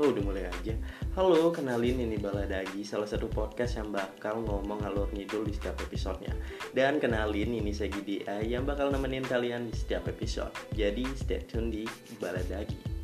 Oh udah mulai aja. Halo kenalin ini Baladagi Salah satu podcast yang bakal ngomong alur ngidul di setiap episodenya. Dan kenalin ini segi dia yang bakal nemenin kalian di setiap episode. Jadi stay tune di Baladagi